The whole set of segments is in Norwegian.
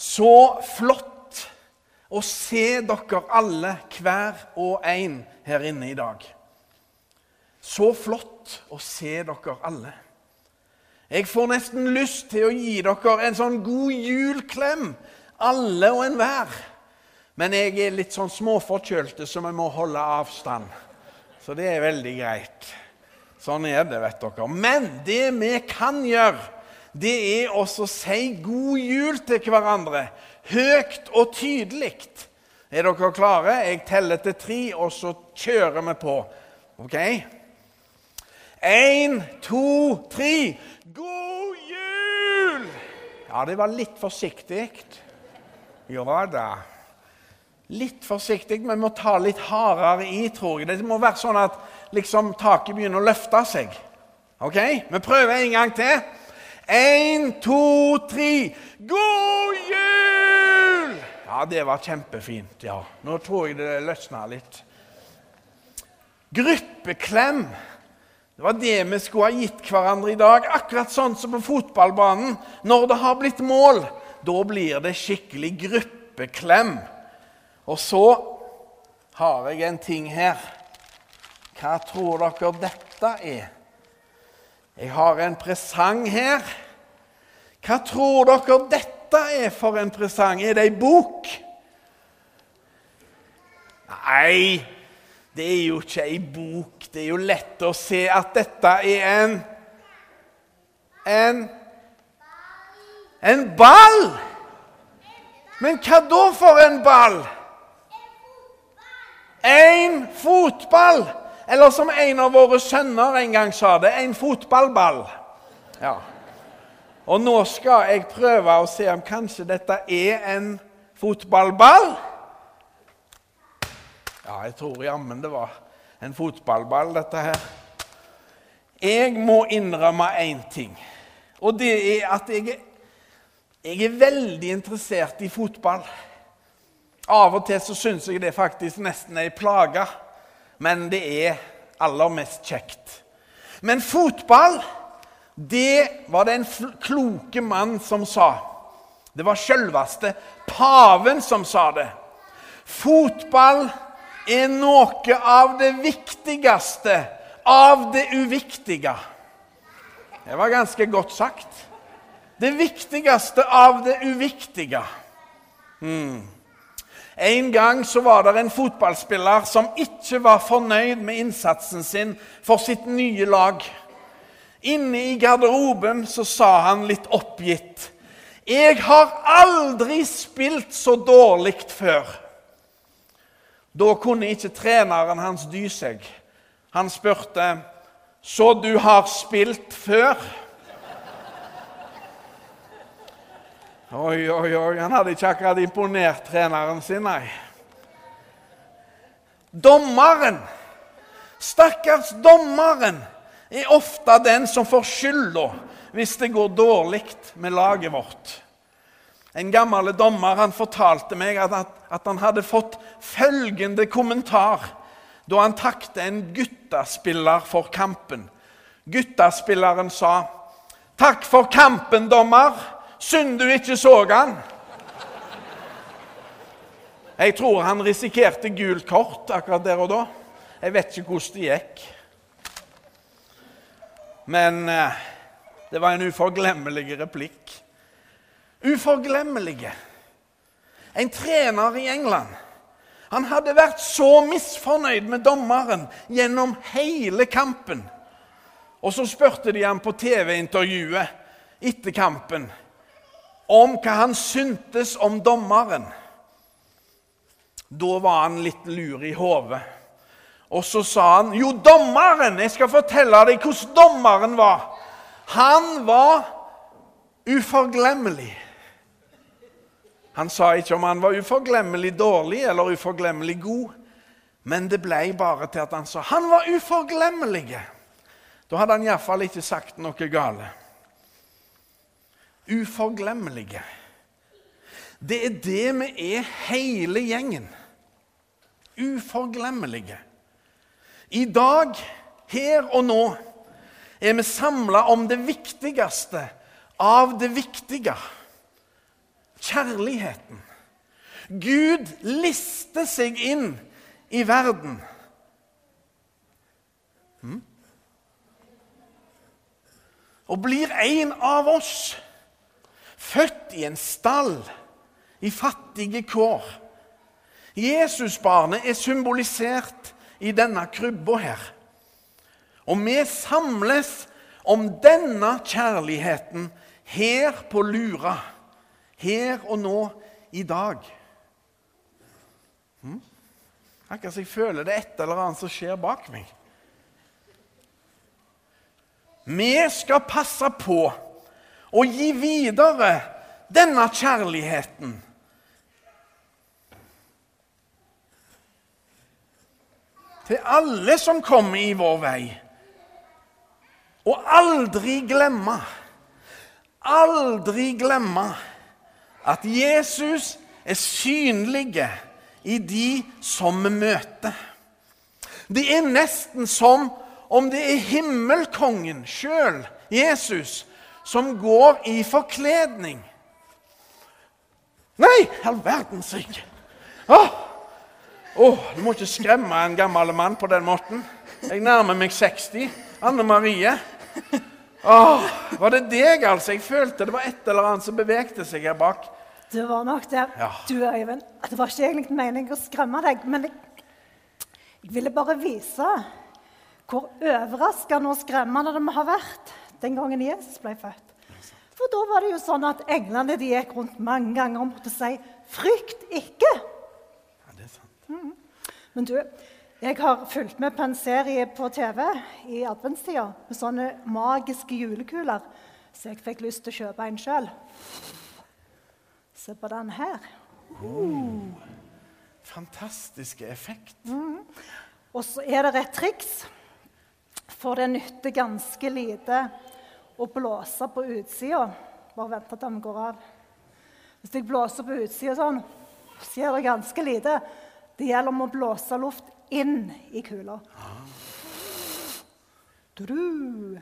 Så flott å se dere alle, hver og en, her inne i dag. Så flott å se dere alle. Jeg får nesten lyst til å gi dere en sånn god julklem, alle og enhver. Men jeg er litt sånn småforkjølte, så vi må holde avstand. Så det er veldig greit. Sånn er det, vet dere. Men det vi kan gjøre, det er også å si god jul til hverandre. Høyt og tydelig. Er dere klare? Jeg teller til tre, og så kjører vi på. OK? Én, to, tre. God jul! Ja, det var litt forsiktig. Ja da. Litt forsiktig, men vi må ta litt hardere i, tror jeg. Det må være sånn at liksom, taket begynner å løfte seg. Ok? Vi prøver en gang til. Én, to, tre. God jul! Ja, det var kjempefint. ja. Nå tror jeg det løsna litt. Gruppeklem. Det var det vi skulle ha gitt hverandre i dag. Akkurat sånn som på fotballbanen. Når det har blitt mål, da blir det skikkelig gruppeklem. Og så har jeg en ting her. Hva tror dere dette er? Jeg har en presang her. Hva tror dere dette er for en presang? Er det ei bok? Nei, det er jo ikke ei bok. Det er jo lett å se at dette er en En En ball! Men hva da for en ball? En fotball! Eller som en av våre sønner en gang sa det, en fotballball. Ja. Og nå skal jeg prøve å se om kanskje dette er en fotballball. Ja, jeg tror jammen det var en fotballball, dette her. Jeg må innrømme én ting, og det er at jeg, jeg er veldig interessert i fotball. Av og til så syns jeg det faktisk nesten er ei plage, men det er aller mest kjekt. Men fotball, det var det en kloke mann som sa. Det var sjølveste paven som sa det. Fotball er noe av det viktigste av det uviktige. Det var ganske godt sagt. Det viktigste av det uviktige. Hmm. En gang så var det en fotballspiller som ikke var fornøyd med innsatsen sin for sitt nye lag. Inne i garderoben så sa han litt oppgitt 'Jeg har aldri spilt så dårlig før.' Da kunne ikke treneren hans dy seg. Han spurte 'Så du har spilt før?' Oi, oi, oi. Han hadde ikke akkurat imponert treneren sin, nei. Dommeren, stakkars dommeren, er ofte den som får skylda hvis det går dårlig med laget vårt. En gammel dommer han fortalte meg at, at han hadde fått følgende kommentar da han takte en guttaspiller for kampen. Guttaspilleren sa, 'Takk for kampen, dommer.' Synd du ikke så han. Jeg tror han risikerte gult kort akkurat der og da. Jeg vet ikke hvordan det gikk. Men eh, det var en uforglemmelig replikk. Uforglemmelige. En trener i England. Han hadde vært så misfornøyd med dommeren gjennom hele kampen. Og så spurte de ham på TV-intervjuet etter kampen om hva han syntes om dommeren. Da var han litt lur i hodet. Og så sa han, 'Jo, dommeren! Jeg skal fortelle deg hvordan dommeren var.' Han var uforglemmelig. Han sa ikke om han var uforglemmelig dårlig eller uforglemmelig god, men det ble bare til at han sa han var uforglemmelig. Da hadde han iallfall ikke sagt noe galt uforglemmelige. Det er det vi er, hele gjengen. Uforglemmelige. I dag, her og nå, er vi samla om det viktigste av det viktige. kjærligheten. Gud lister seg inn i verden. Hmm? Og blir en av oss. Født i en stall, i fattige kår. Jesusbarnet er symbolisert i denne krybba her. Og vi samles om denne kjærligheten her på Lura. Her og nå i dag. Hm? Akkurat som jeg føler det er et eller annet som skjer bak meg. Vi skal passe på å gi videre denne kjærligheten. Til alle som kommer i vår vei. Og aldri glemme, aldri glemme at Jesus er synlige i de som vi møter. Det er nesten som om det er himmelkongen sjøl, Jesus, som går i forkledning. Nei, all verdens rike! Åh, oh, du må ikke skremme en gammel mann på den måten. Jeg nærmer meg 60. Anne Marie. Åh, var det deg, altså? Jeg følte det var et eller annet som bevegte seg her bak. Det var nok det. Ja. Du, Øyvind, det var ikke egentlig meningen å skremme deg, men jeg, jeg ville bare vise hvor overraskende og skremmende det må ha vært den gangen Jesus ble født. For da var det jo sånn at englene de gikk rundt mange ganger og måtte si 'frykt ikke'. Ja, det er sant. Men du, jeg har fulgt med på en serie på TV i adventstida med sånne magiske julekuler, så jeg fikk lyst til å kjøpe en sjøl. Se på den her. Fantastiske effekt. Og så er det et triks, for det nytter ganske lite å blåse på utsida. Bare vent til den går av. Hvis jeg blåser på utsida sånn, så gjør det ganske lite. Det gjelder om å blåse luft inn i kula. Du-du.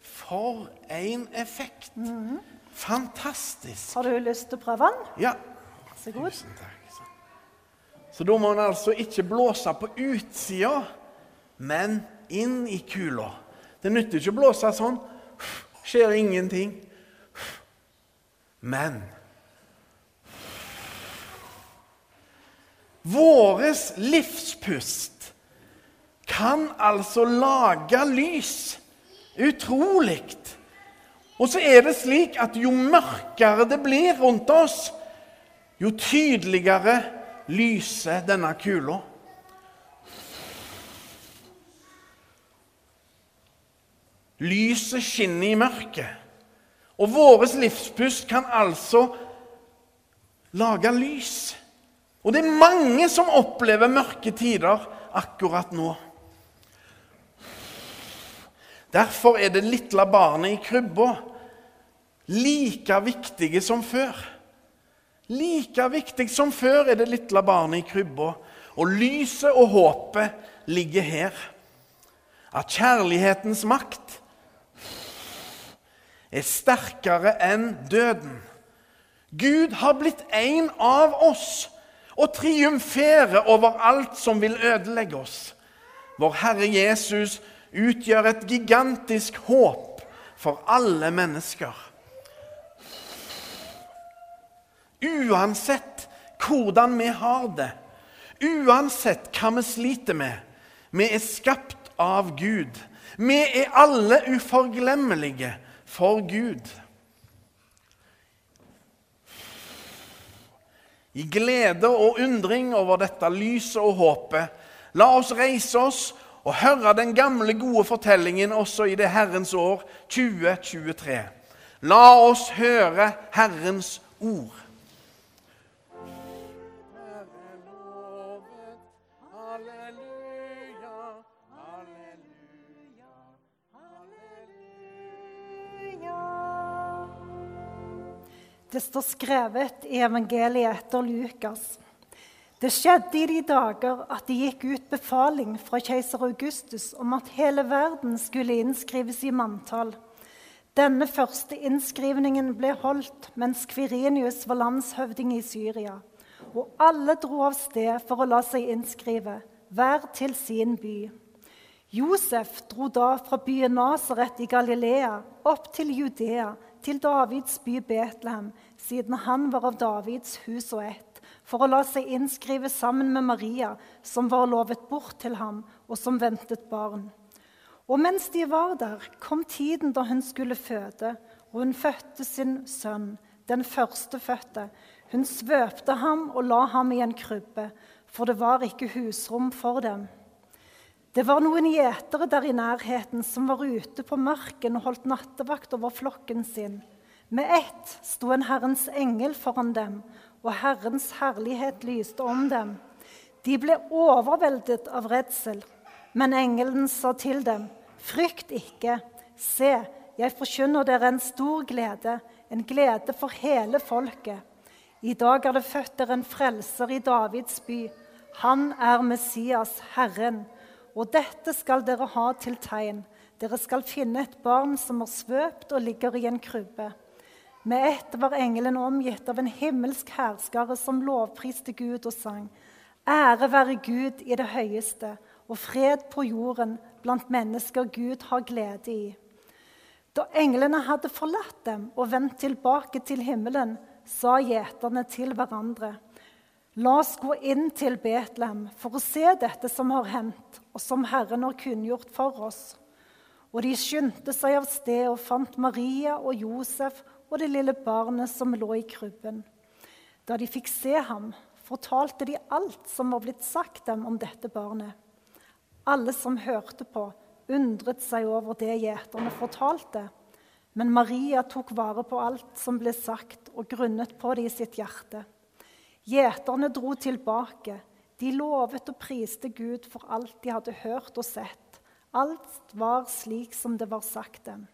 For en effekt! Fantastisk. Har du lyst til å prøve den? Ja. Så god. Tusen takk. Så da må en altså ikke blåse på utsida, men inn i kula. Det nytter ikke å blåse sånn. Skjer ingenting. Men Våres livspust kan altså lage lys. Utrolig. Og så er det slik at jo mørkere det blir rundt oss, jo tydeligere lyser denne kula. Lyset skinner i mørket. Og våres livspust kan altså lage lys. Og det er mange som opplever mørke tider akkurat nå. Derfor er det lille barnet i krybba like viktige som før. Like viktig som før er det lille barnet i krybba. Og lyset og håpet ligger her. At kjærlighetens makt er sterkere enn døden. Gud har blitt en av oss og triumferer over alt som vil ødelegge oss. Vår Herre Jesus utgjør et gigantisk håp for alle mennesker. Uansett hvordan vi har det, uansett hva vi sliter med, vi er skapt av Gud. Vi er alle uforglemmelige for Gud. I glede og undring over dette lyset og håpet, la oss reise oss og høre den gamle, gode fortellingen også i det Herrens år 2023. La oss høre Herrens ord. Det står skrevet i evangeliet etter Lukas. Det skjedde i de dager at det gikk ut befaling fra keiser Augustus om at hele verden skulle innskrives i manntall. Denne første innskrivningen ble holdt mens Kvirinius var landshøvding i Syria. Og alle dro av sted for å la seg innskrive, hver til sin by. Josef dro da fra byen Nasaret i Galilea opp til Judea, til Davids by Betlehem, siden han var av Davids hus og ett, for å la seg innskrive sammen med Maria, som var lovet bort til ham, og som ventet barn. Og mens de var der, kom tiden da hun skulle føde, og hun fødte sin sønn, den førstefødte. Hun svøpte ham og la ham i en krybbe, for det var ikke husrom for dem. Det var noen gjetere der i nærheten som var ute på marken og holdt nattevakt over flokken sin. Med ett sto en Herrens engel foran dem, og Herrens herlighet lyste om dem. De ble overveldet av redsel, men engelen sa til dem, frykt ikke. Se, jeg forkynner dere en stor glede, en glede for hele folket. I dag er det født dere en frelser i Davids by. Han er Messias, Herren. Og dette skal dere ha til tegn. Dere skal finne et barn som er svøpt og ligger i en krybbe. Med ett var engelen omgitt av en himmelsk herskare som lovpriste Gud og sang. Ære være Gud i det høyeste, og fred på jorden blant mennesker Gud har glede i. Da englene hadde forlatt dem og vendt tilbake til himmelen, sa gjeterne til hverandre.: La oss gå inn til Betlehem for å se dette som har hendt, og som Herren har kunngjort for oss. Og de skyndte seg av sted og fant Maria og Josef og det lille barnet som lå i krybben. Da de fikk se ham, fortalte de alt som var blitt sagt dem om dette barnet. Alle som hørte på, undret seg over det gjeterne fortalte. Men Maria tok vare på alt som ble sagt, og grunnet på det i sitt hjerte. Gjeterne dro tilbake. De lovet og priste Gud for alt de hadde hørt og sett. Alt var slik som det var sagt dem.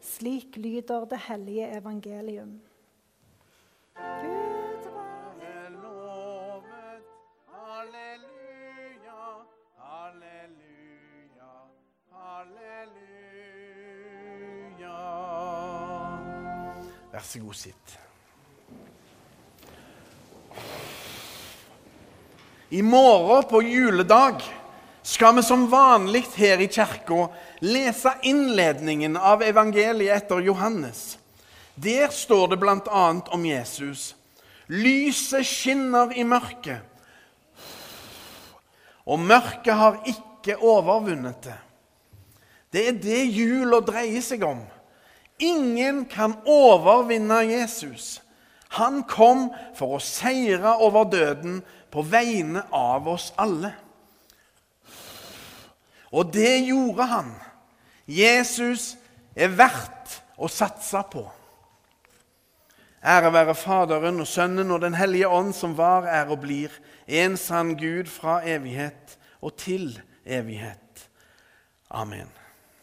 Slik lyder det hellige evangelium. Gud være lovet. Halleluja, halleluja, halleluja. Vær så god, sitt. I morgen på juledag skal vi som vanlig her i kirka lese innledningen av evangeliet etter Johannes. Der står det bl.a. om Jesus. Lyset skinner i mørket, og mørket har ikke overvunnet det. Det er det jula dreier seg om. Ingen kan overvinne Jesus. Han kom for å seire over døden på vegne av oss alle. Og det gjorde han. Jesus er verdt å satse på. Ære være Faderen og Sønnen og Den hellige ånd, som var, er og blir en sann Gud fra evighet og til evighet. Amen.